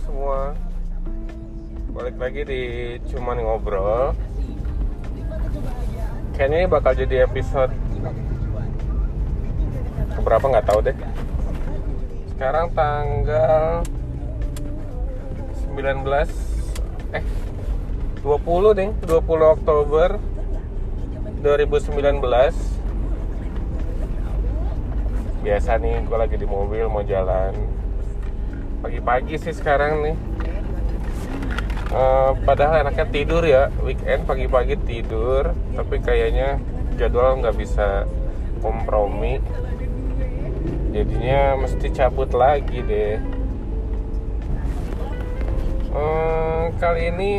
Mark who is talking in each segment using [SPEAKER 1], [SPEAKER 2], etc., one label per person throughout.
[SPEAKER 1] semua. Balik lagi di Cuman Ngobrol. Kayaknya ini bakal jadi episode Keberapa nggak tahu deh. Sekarang tanggal 19 Eh 20 deh 20 Oktober 2019 Biasa nih gue lagi di mobil mau jalan Pagi-pagi sih sekarang nih. Uh, padahal enaknya tidur ya weekend pagi-pagi tidur tapi kayaknya jadwal nggak bisa kompromi. Jadinya mesti cabut lagi deh. Uh, kali ini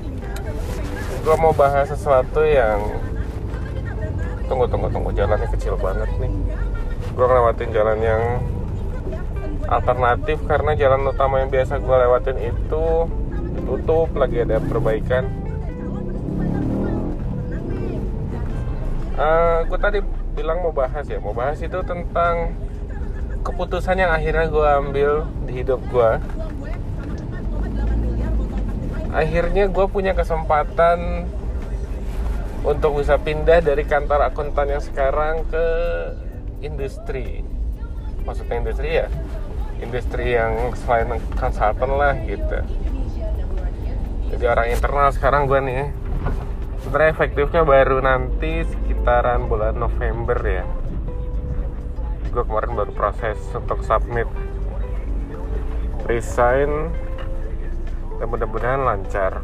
[SPEAKER 1] gue mau bahas sesuatu yang tunggu tunggu tunggu. Jalannya kecil banget nih. Gue ngelewatin jalan yang alternatif karena jalan utama yang biasa gue lewatin itu tutup lagi ada perbaikan. Uh, eh, gue tadi bilang mau bahas ya mau bahas itu tentang keputusan yang akhirnya gue ambil di hidup gue akhirnya gue punya kesempatan untuk bisa pindah dari kantor akuntan yang sekarang ke industri. Maksudnya industri ya industri yang selain konsultan lah gitu. Jadi orang internal sekarang gue nih sebenarnya efektifnya baru nanti sekitaran bulan November ya. Gue kemarin baru proses untuk submit resign dan mudah-mudahan lancar.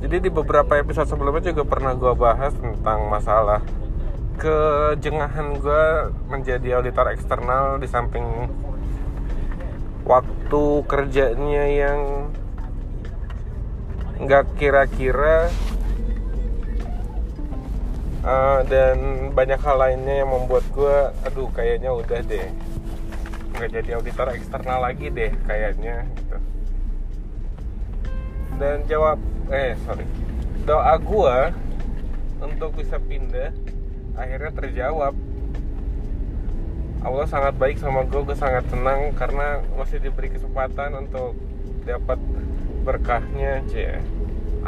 [SPEAKER 1] Jadi di beberapa episode sebelumnya juga pernah gue bahas tentang masalah kejengahan gue menjadi auditor eksternal di samping waktu kerjanya yang nggak kira-kira uh, dan banyak hal lainnya yang membuat gue aduh kayaknya udah deh. Nggak jadi auditor eksternal lagi deh kayaknya gitu. Dan jawab eh sorry. Doa gue untuk bisa pindah akhirnya terjawab. Allah sangat baik sama gue gue sangat senang karena masih diberi kesempatan untuk dapat berkahnya cie.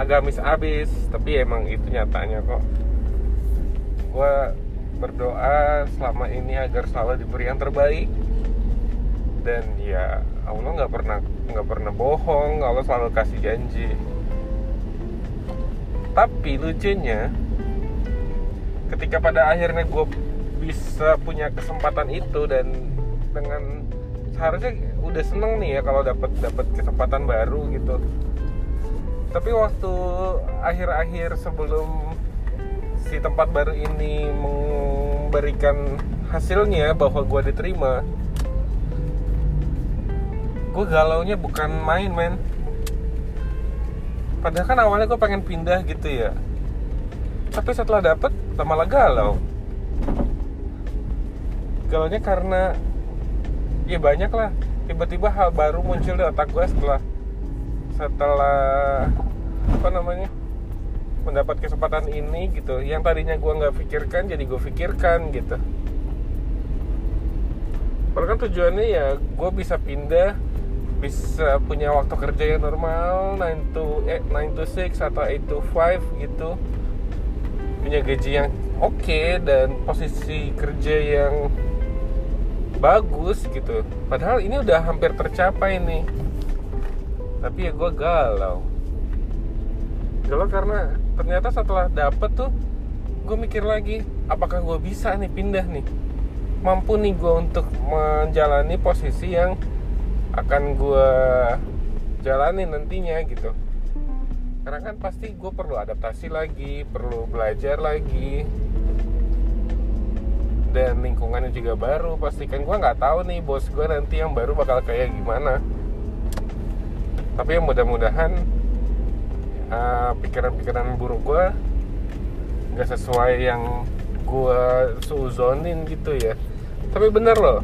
[SPEAKER 1] Agamis abis tapi emang itu nyatanya kok. Gue berdoa selama ini agar selalu diberi yang terbaik. Dan ya Allah nggak pernah nggak pernah bohong Allah selalu kasih janji. Tapi lucunya ketika pada akhirnya gue bisa punya kesempatan itu dan dengan seharusnya udah seneng nih ya kalau dapat dapat kesempatan baru gitu. Tapi waktu akhir-akhir sebelum si tempat baru ini memberikan hasilnya bahwa gue diterima gue galau nya bukan main men. Padahal kan awalnya gue pengen pindah gitu ya tapi setelah dapet malah galau. Galaunya karena ya banyak lah. Tiba-tiba hal baru muncul di otak gue setelah setelah apa namanya mendapat kesempatan ini gitu. Yang tadinya gue nggak pikirkan jadi gue pikirkan gitu. Padahal kan tujuannya ya gue bisa pindah bisa punya waktu kerja yang normal 9 to 8, 9 to 6 atau 8 to 5 gitu punya gaji yang oke okay, dan posisi kerja yang bagus gitu. Padahal ini udah hampir tercapai nih. Tapi ya gue galau. Galau karena ternyata setelah dapet tuh gue mikir lagi apakah gue bisa nih pindah nih? Mampu nih gue untuk menjalani posisi yang akan gue jalani nantinya gitu karena kan pasti gue perlu adaptasi lagi perlu belajar lagi. Dan lingkungannya juga baru pastikan gue nggak tahu nih bos gue nanti yang baru bakal kayak gimana. Tapi yang mudah-mudahan uh, pikiran-pikiran buruk gue nggak sesuai yang gue suzonin gitu ya. Tapi bener loh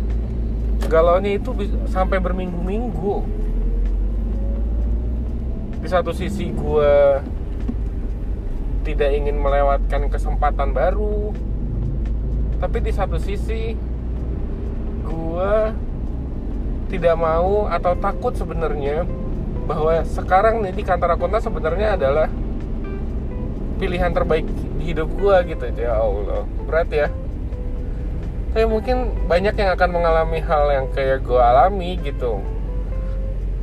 [SPEAKER 1] galaunya itu sampai berminggu-minggu di satu sisi gue tidak ingin melewatkan kesempatan baru tapi di satu sisi gue tidak mau atau takut sebenarnya bahwa sekarang nih di kantor akuntan sebenarnya adalah pilihan terbaik di hidup gua gitu. Ya Allah berat ya. Saya mungkin banyak yang akan mengalami hal yang kayak gua alami gitu.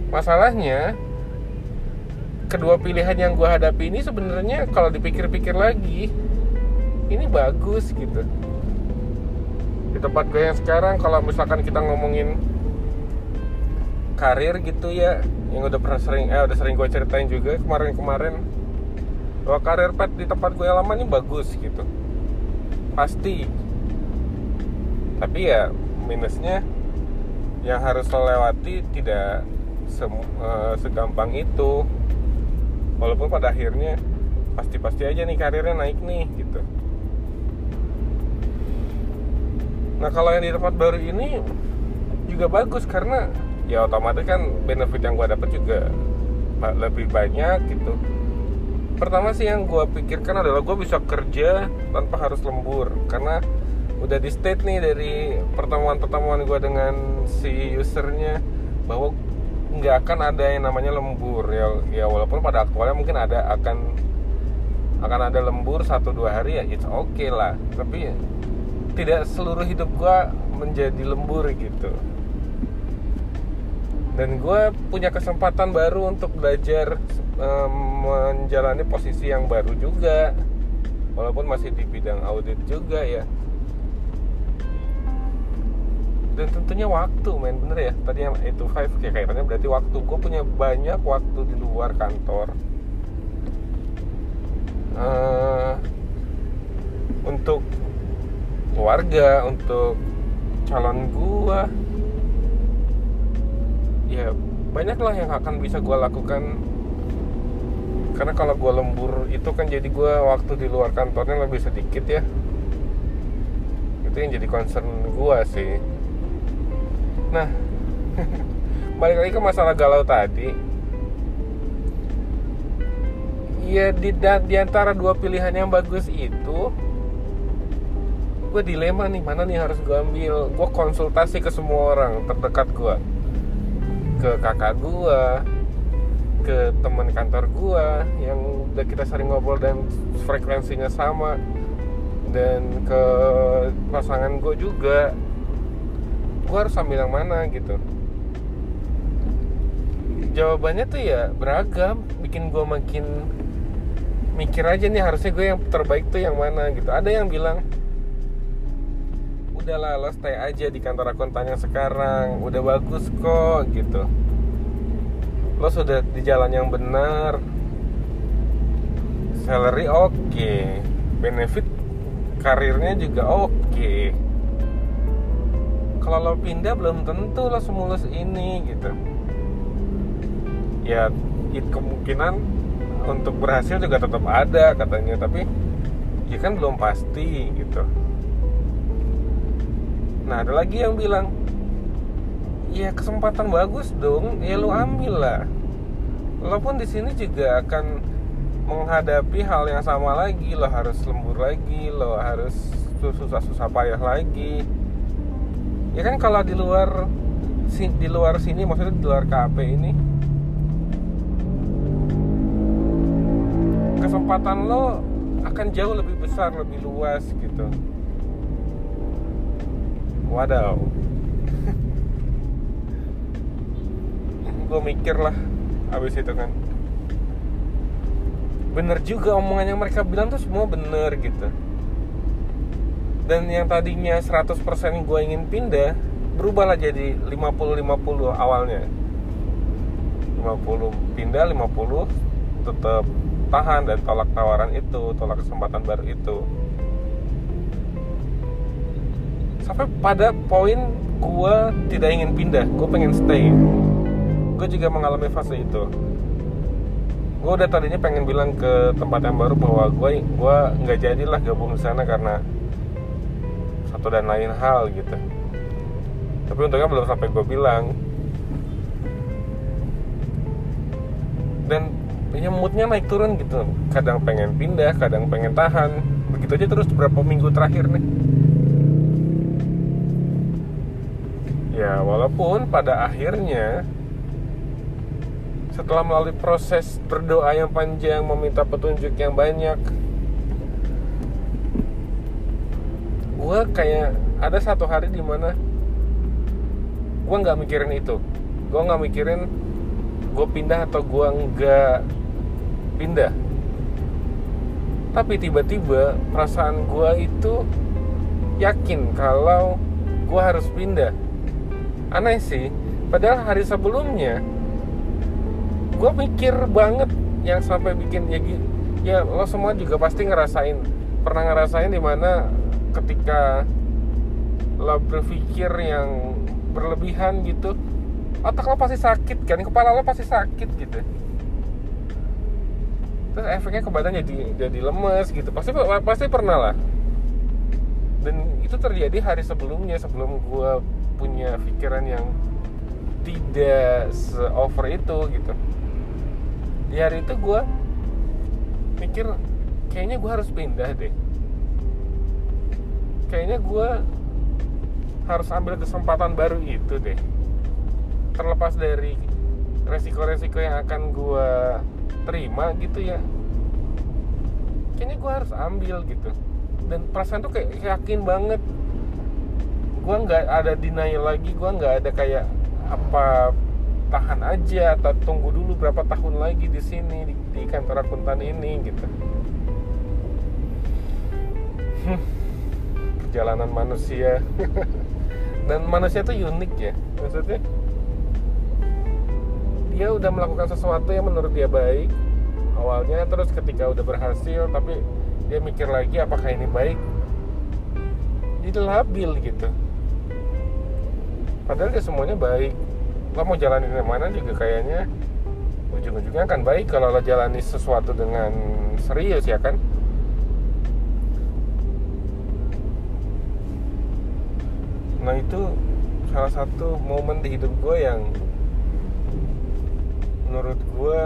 [SPEAKER 1] Masalahnya kedua pilihan yang gue hadapi ini sebenarnya kalau dipikir-pikir lagi ini bagus gitu. Di tempat gue yang sekarang kalau misalkan kita ngomongin karir gitu ya yang udah pernah sering eh udah sering gue ceritain juga kemarin-kemarin bahwa karir pet di tempat gue lama ini bagus gitu. Pasti. Tapi ya minusnya yang harus lewati tidak uh, segampang itu walaupun pada akhirnya pasti-pasti aja nih karirnya naik nih gitu. Nah kalau yang di tempat baru ini juga bagus karena ya otomatis kan benefit yang gue dapet juga lebih banyak gitu. Pertama sih yang gue pikirkan adalah gue bisa kerja tanpa harus lembur karena udah di state nih dari pertemuan-pertemuan gue dengan si usernya bahwa nggak akan ada yang namanya lembur ya ya walaupun pada aktualnya mungkin ada akan akan ada lembur satu dua hari ya it's okay lah. Tapi tidak seluruh hidup gue menjadi lembur gitu. Dan gue punya kesempatan baru untuk belajar um, menjalani posisi yang baru juga. Walaupun masih di bidang audit juga ya dan tentunya waktu main bener ya? Tadi yang itu five kayak kayaknya berarti waktu. Gue punya banyak waktu di luar kantor. Uh, untuk keluarga untuk calon gue ya banyak lah yang akan bisa gue lakukan. Karena kalau gue lembur itu kan jadi gue waktu di luar kantornya lebih sedikit ya. Itu yang jadi concern gue sih nah balik lagi ke masalah galau tadi. Ya di, di antara dua pilihan yang bagus itu gue dilema nih mana nih harus gue ambil? Gue konsultasi ke semua orang terdekat gue ke kakak gue ke teman kantor gue yang udah kita sering ngobrol dan frekuensinya sama. Dan ke pasangan gue juga gue harus ambil yang mana gitu. Jawabannya tuh ya beragam bikin gue makin mikir aja nih harusnya gue yang terbaik tuh yang mana gitu. Ada yang bilang udahlah lo stay aja di kantor akuntan yang sekarang udah bagus kok gitu. Lo sudah di jalan yang benar salary oke okay. benefit karirnya juga oke. okay kalau lo pindah belum tentu lo semulus ini gitu. Ya it kemungkinan untuk berhasil juga tetap ada katanya. Tapi ya kan belum pasti gitu. Nah ada lagi yang bilang ya kesempatan bagus dong ya lo ambil lah. Lo pun di sini juga akan menghadapi hal yang sama lagi. Lo harus lembur lagi lo harus susah-susah payah lagi ya kan kalau di luar di luar sini maksudnya di luar KP ini kesempatan lo akan jauh lebih besar lebih luas gitu. Wadaw. Gue mikir lah abis itu kan. Bener juga omongan yang mereka bilang tuh semua bener gitu dan yang tadinya 100% gue ingin pindah berubahlah jadi 50-50 awalnya. 50 pindah 50 tetap tahan dan tolak tawaran itu tolak kesempatan baru itu. Sampai pada poin gue tidak ingin pindah gue pengen stay. Gue juga mengalami fase itu. Gue udah tadinya pengen bilang ke tempat yang baru bahwa gue gue nggak jadilah gabung di sana karena satu dan lain hal gitu. Tapi untungnya belum sampai gue bilang. Dan ya moodnya naik turun gitu. Kadang pengen pindah kadang pengen tahan. Begitu aja terus beberapa minggu terakhir nih. Ya walaupun pada akhirnya setelah melalui proses berdoa yang panjang meminta petunjuk yang banyak gue kayak ada satu hari di mana gue nggak mikirin itu. Gue nggak mikirin gue pindah atau gue nggak pindah. Tapi tiba-tiba perasaan gue itu yakin kalau gue harus pindah. Aneh sih padahal hari sebelumnya gue mikir banget yang sampai bikin ya ya lo semua juga pasti ngerasain. Pernah ngerasain di mana ketika lo berpikir yang berlebihan gitu otak lo pasti sakit kan? Kepala lo pasti sakit gitu. Terus efeknya ke badan jadi jadi lemes gitu. Pasti pasti pernah lah. Dan itu terjadi hari sebelumnya sebelum gue punya pikiran yang tidak se over itu gitu. Di hari itu gue mikir kayaknya gue harus pindah deh kayaknya gue harus ambil kesempatan baru itu deh. Terlepas dari resiko-resiko yang akan gue terima gitu ya. Kayaknya gue harus ambil gitu. Dan perasaan tuh kayak yakin banget. Gue nggak ada denial lagi gue nggak ada kayak apa tahan aja atau tunggu dulu berapa tahun lagi di sini di, di kantor akuntan ini gitu. Hmm, perjalanan manusia. Dan manusia itu unik ya maksudnya dia udah melakukan sesuatu yang menurut dia baik awalnya terus ketika udah berhasil tapi dia mikir lagi apakah ini baik. Jadi labil gitu. Padahal dia semuanya baik. Lo mau jalanin yang mana juga kayaknya ujung-ujungnya akan baik kalau lo jalani sesuatu dengan serius ya kan nah itu salah satu momen di hidup gue yang menurut gue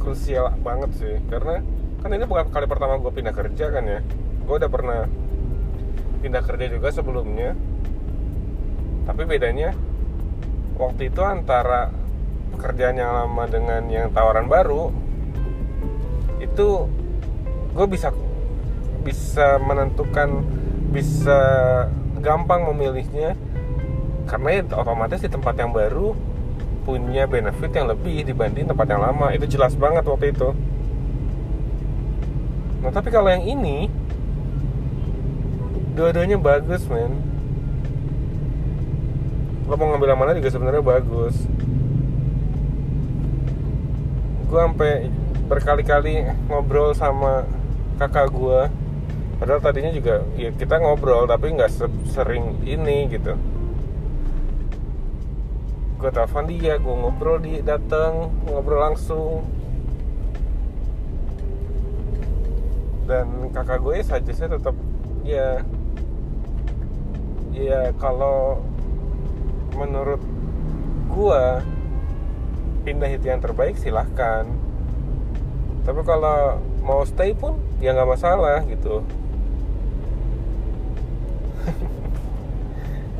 [SPEAKER 1] krusial banget sih. Karena kan ini bukan kali pertama gue pindah kerja kan ya. Gue udah pernah pindah kerja juga sebelumnya. Tapi bedanya waktu itu antara pekerjaan yang lama dengan yang tawaran baru itu gue bisa bisa menentukan bisa gampang memilihnya. Karena ya otomatis di tempat yang baru punya benefit yang lebih dibanding tempat yang lama. Itu jelas banget waktu itu. Nah tapi kalau yang ini dua-duanya bagus men. Lo mau ngambil yang mana juga sebenarnya bagus. Gue sampai berkali-kali ngobrol sama kakak gue padahal tadinya juga ya kita ngobrol tapi nggak sering ini gitu. Gue telepon dia gue ngobrol di datang ngobrol langsung. Dan kakak gue saja saya tetap ya ya kalau menurut gua pindah itu yang terbaik silahkan. Tapi kalau mau stay pun ya nggak masalah gitu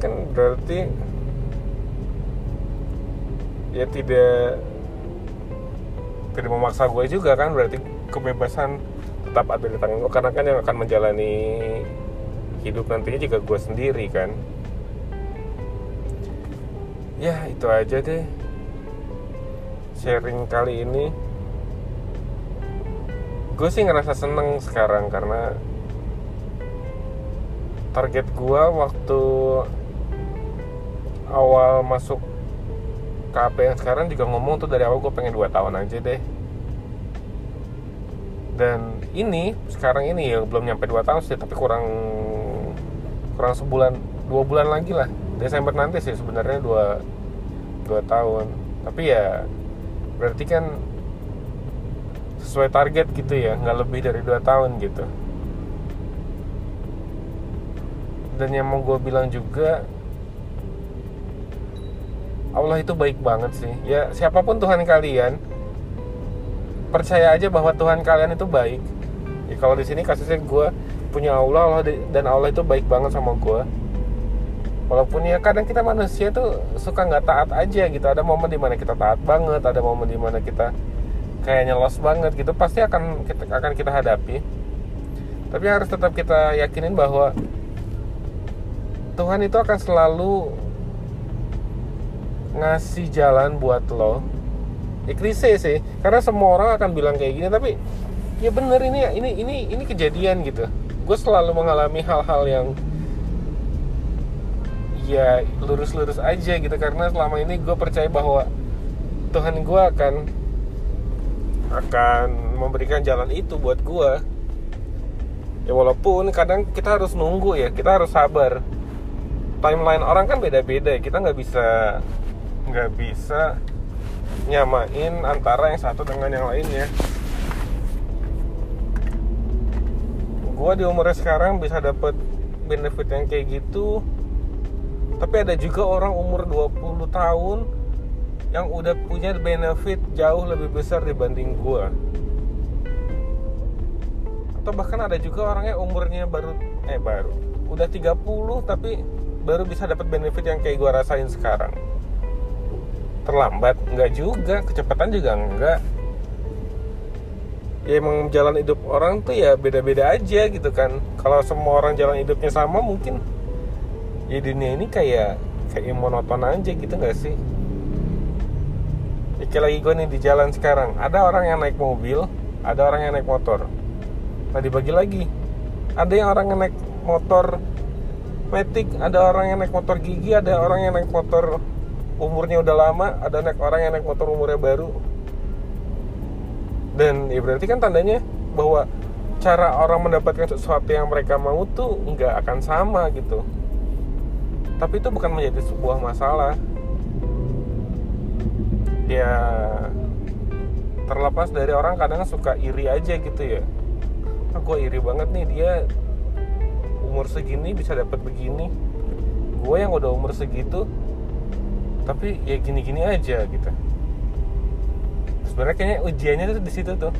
[SPEAKER 1] kan berarti ya tidak tidak memaksa gue juga kan berarti kebebasan tetap ada di tangan gue karena kan yang akan menjalani hidup nantinya juga gue sendiri kan. Ya itu aja deh sharing kali ini. Gue sih ngerasa seneng sekarang karena target gue waktu awal masuk KP yang sekarang juga ngomong tuh dari awal gue pengen 2 tahun aja deh. Dan ini sekarang ini ya belum nyampe 2 tahun sih tapi kurang kurang sebulan dua bulan lagi lah. Desember nanti sih sebenarnya dua dua tahun. Tapi ya berarti kan sesuai target gitu ya nggak lebih dari dua tahun gitu. Dan yang mau gue bilang juga Allah itu baik banget sih. Ya siapa pun Tuhan kalian percaya aja bahwa Tuhan kalian itu baik. Ya, kalau di sini kasusnya gue punya Allah Allah dan Allah itu baik banget sama gue walaupun ya kadang kita manusia tuh suka nggak taat aja gitu. Ada momen di mana kita taat banget ada momen di mana kita kayak nyelos banget gitu. Pasti akan kita akan kita hadapi. Tapi harus tetap kita yakinin bahwa Tuhan itu akan selalu ngasih jalan buat lo. Ya klise sih karena semua orang akan bilang kayak gini tapi ya bener ini ini ini ini kejadian gitu. Gue selalu mengalami hal-hal yang ya lurus-lurus aja gitu karena selama ini gue percaya bahwa Tuhan gue akan akan memberikan jalan itu buat gue ya walaupun kadang kita harus nunggu ya kita harus sabar. Timeline orang kan beda-beda kita nggak bisa nggak bisa nyamain antara yang satu dengan yang lainnya gue di umurnya sekarang bisa dapet benefit yang kayak gitu. Tapi ada juga orang umur 20 tahun yang udah punya benefit jauh lebih besar dibanding gue atau bahkan ada juga orangnya umurnya baru eh baru. Udah 30 tapi baru bisa dapat benefit yang kayak gue rasain sekarang terlambat. Nggak juga kecepatan juga enggak ya emang jalan hidup orang tuh ya beda-beda aja gitu kan. Kalau semua orang jalan hidupnya sama mungkin ya dunia ini kayak kayak monoton aja gitu gak sih? Kayak lagi gue nih di jalan sekarang. Ada orang yang naik mobil ada orang yang naik motor. Nah dibagi lagi. Ada yang orang yang naik motor metik ada orang yang naik motor gigi ada orang yang naik motor umurnya udah lama ada naik orang yang naik motor umurnya baru. Dan ya berarti kan tandanya bahwa cara orang mendapatkan sesuatu yang mereka mau tuh nggak akan sama gitu. Tapi itu bukan menjadi sebuah masalah. Ya terlepas dari orang kadang suka iri aja gitu ya. Ah, gue iri banget nih dia umur segini bisa dapat begini. Gue yang udah umur segitu tapi ya gini-gini aja gitu. Sebenarnya kayaknya ujiannya tuh di situ tuh.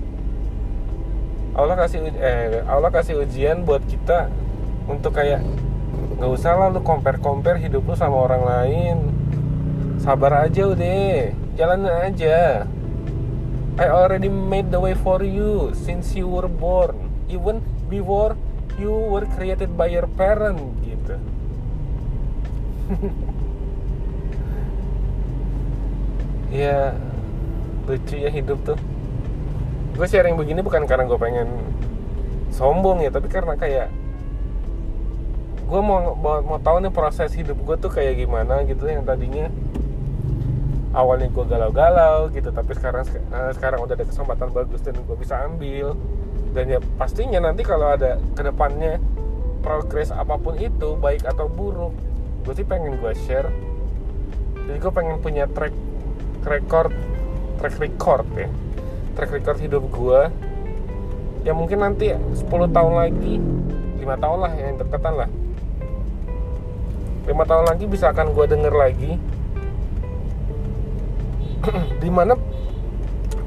[SPEAKER 1] Allah kasih eh Allah kasih ujian buat kita untuk kayak nggak usah lah lu compare compare hidup lu sama orang lain. Sabar aja udah jalan aja. I already made the way for you since you were born. Even before you were created by your parent gitu ya lucu ya hidup tuh. Gue sharing begini bukan karena gue pengen sombong ya tapi karena kayak gue mau, mau mau tahu nih proses hidup gue tuh kayak gimana gitu yang tadinya awalnya gue galau-galau gitu tapi sekarang uh, sekarang udah ada kesempatan bagus dan gue bisa ambil. Dan ya pastinya nanti kalau ada ke depannya progres apa pun itu baik atau buruk gue sih pengen gue share. Jadi gue pengen punya track record track record ya. Track record hidup gue ya mungkin nanti 10 tahun lagi lima tahun lah yang deketan lah. Lima tahun lagi bisa akan gue denger lagi. Di mana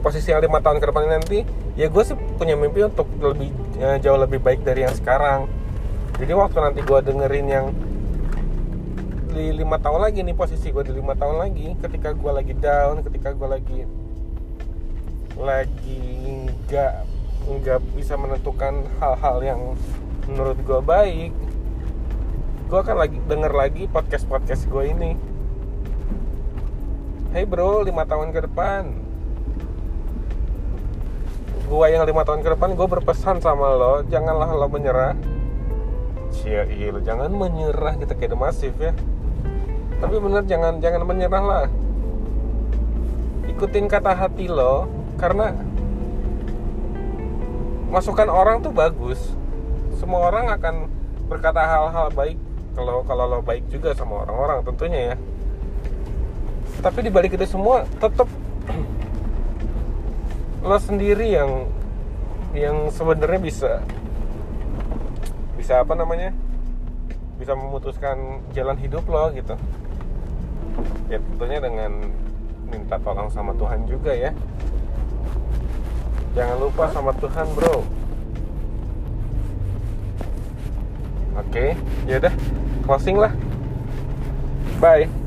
[SPEAKER 1] posisi yang lima tahun ke depan nanti ya gue sih punya mimpi untuk lebih ya, jauh lebih baik dari yang sekarang. Jadi waktu nanti gue dengerin yang di lima tahun lagi nih posisi gue di lima tahun lagi. Ketika gue lagi down ketika gue lagi lagi nggak nggak bisa menentukan hal-hal yang menurut gue baik gue akan lagi denger lagi podcast podcast gue ini. Hey bro, lima tahun ke depan. Gue yang lima tahun ke depan gue berpesan sama lo Janganlah lo menyerah. Cia, iya jangan menyerah kita kayak masif ya Tapi bener jangan jangan menyerah lah. Ikutin kata hati lo Karena Masukan orang tuh bagus. Semua orang akan berkata hal-hal baik kalau kalau lo baik juga sama orang-orang tentunya ya. Tapi dibalik itu semua tetap lo sendiri yang yang sebenarnya bisa bisa apa namanya? Bisa memutuskan jalan hidup lo gitu ya tentunya dengan minta tolong sama Tuhan juga ya. Jangan lupa sama Tuhan bro. Oke ya udah closing lah. Bye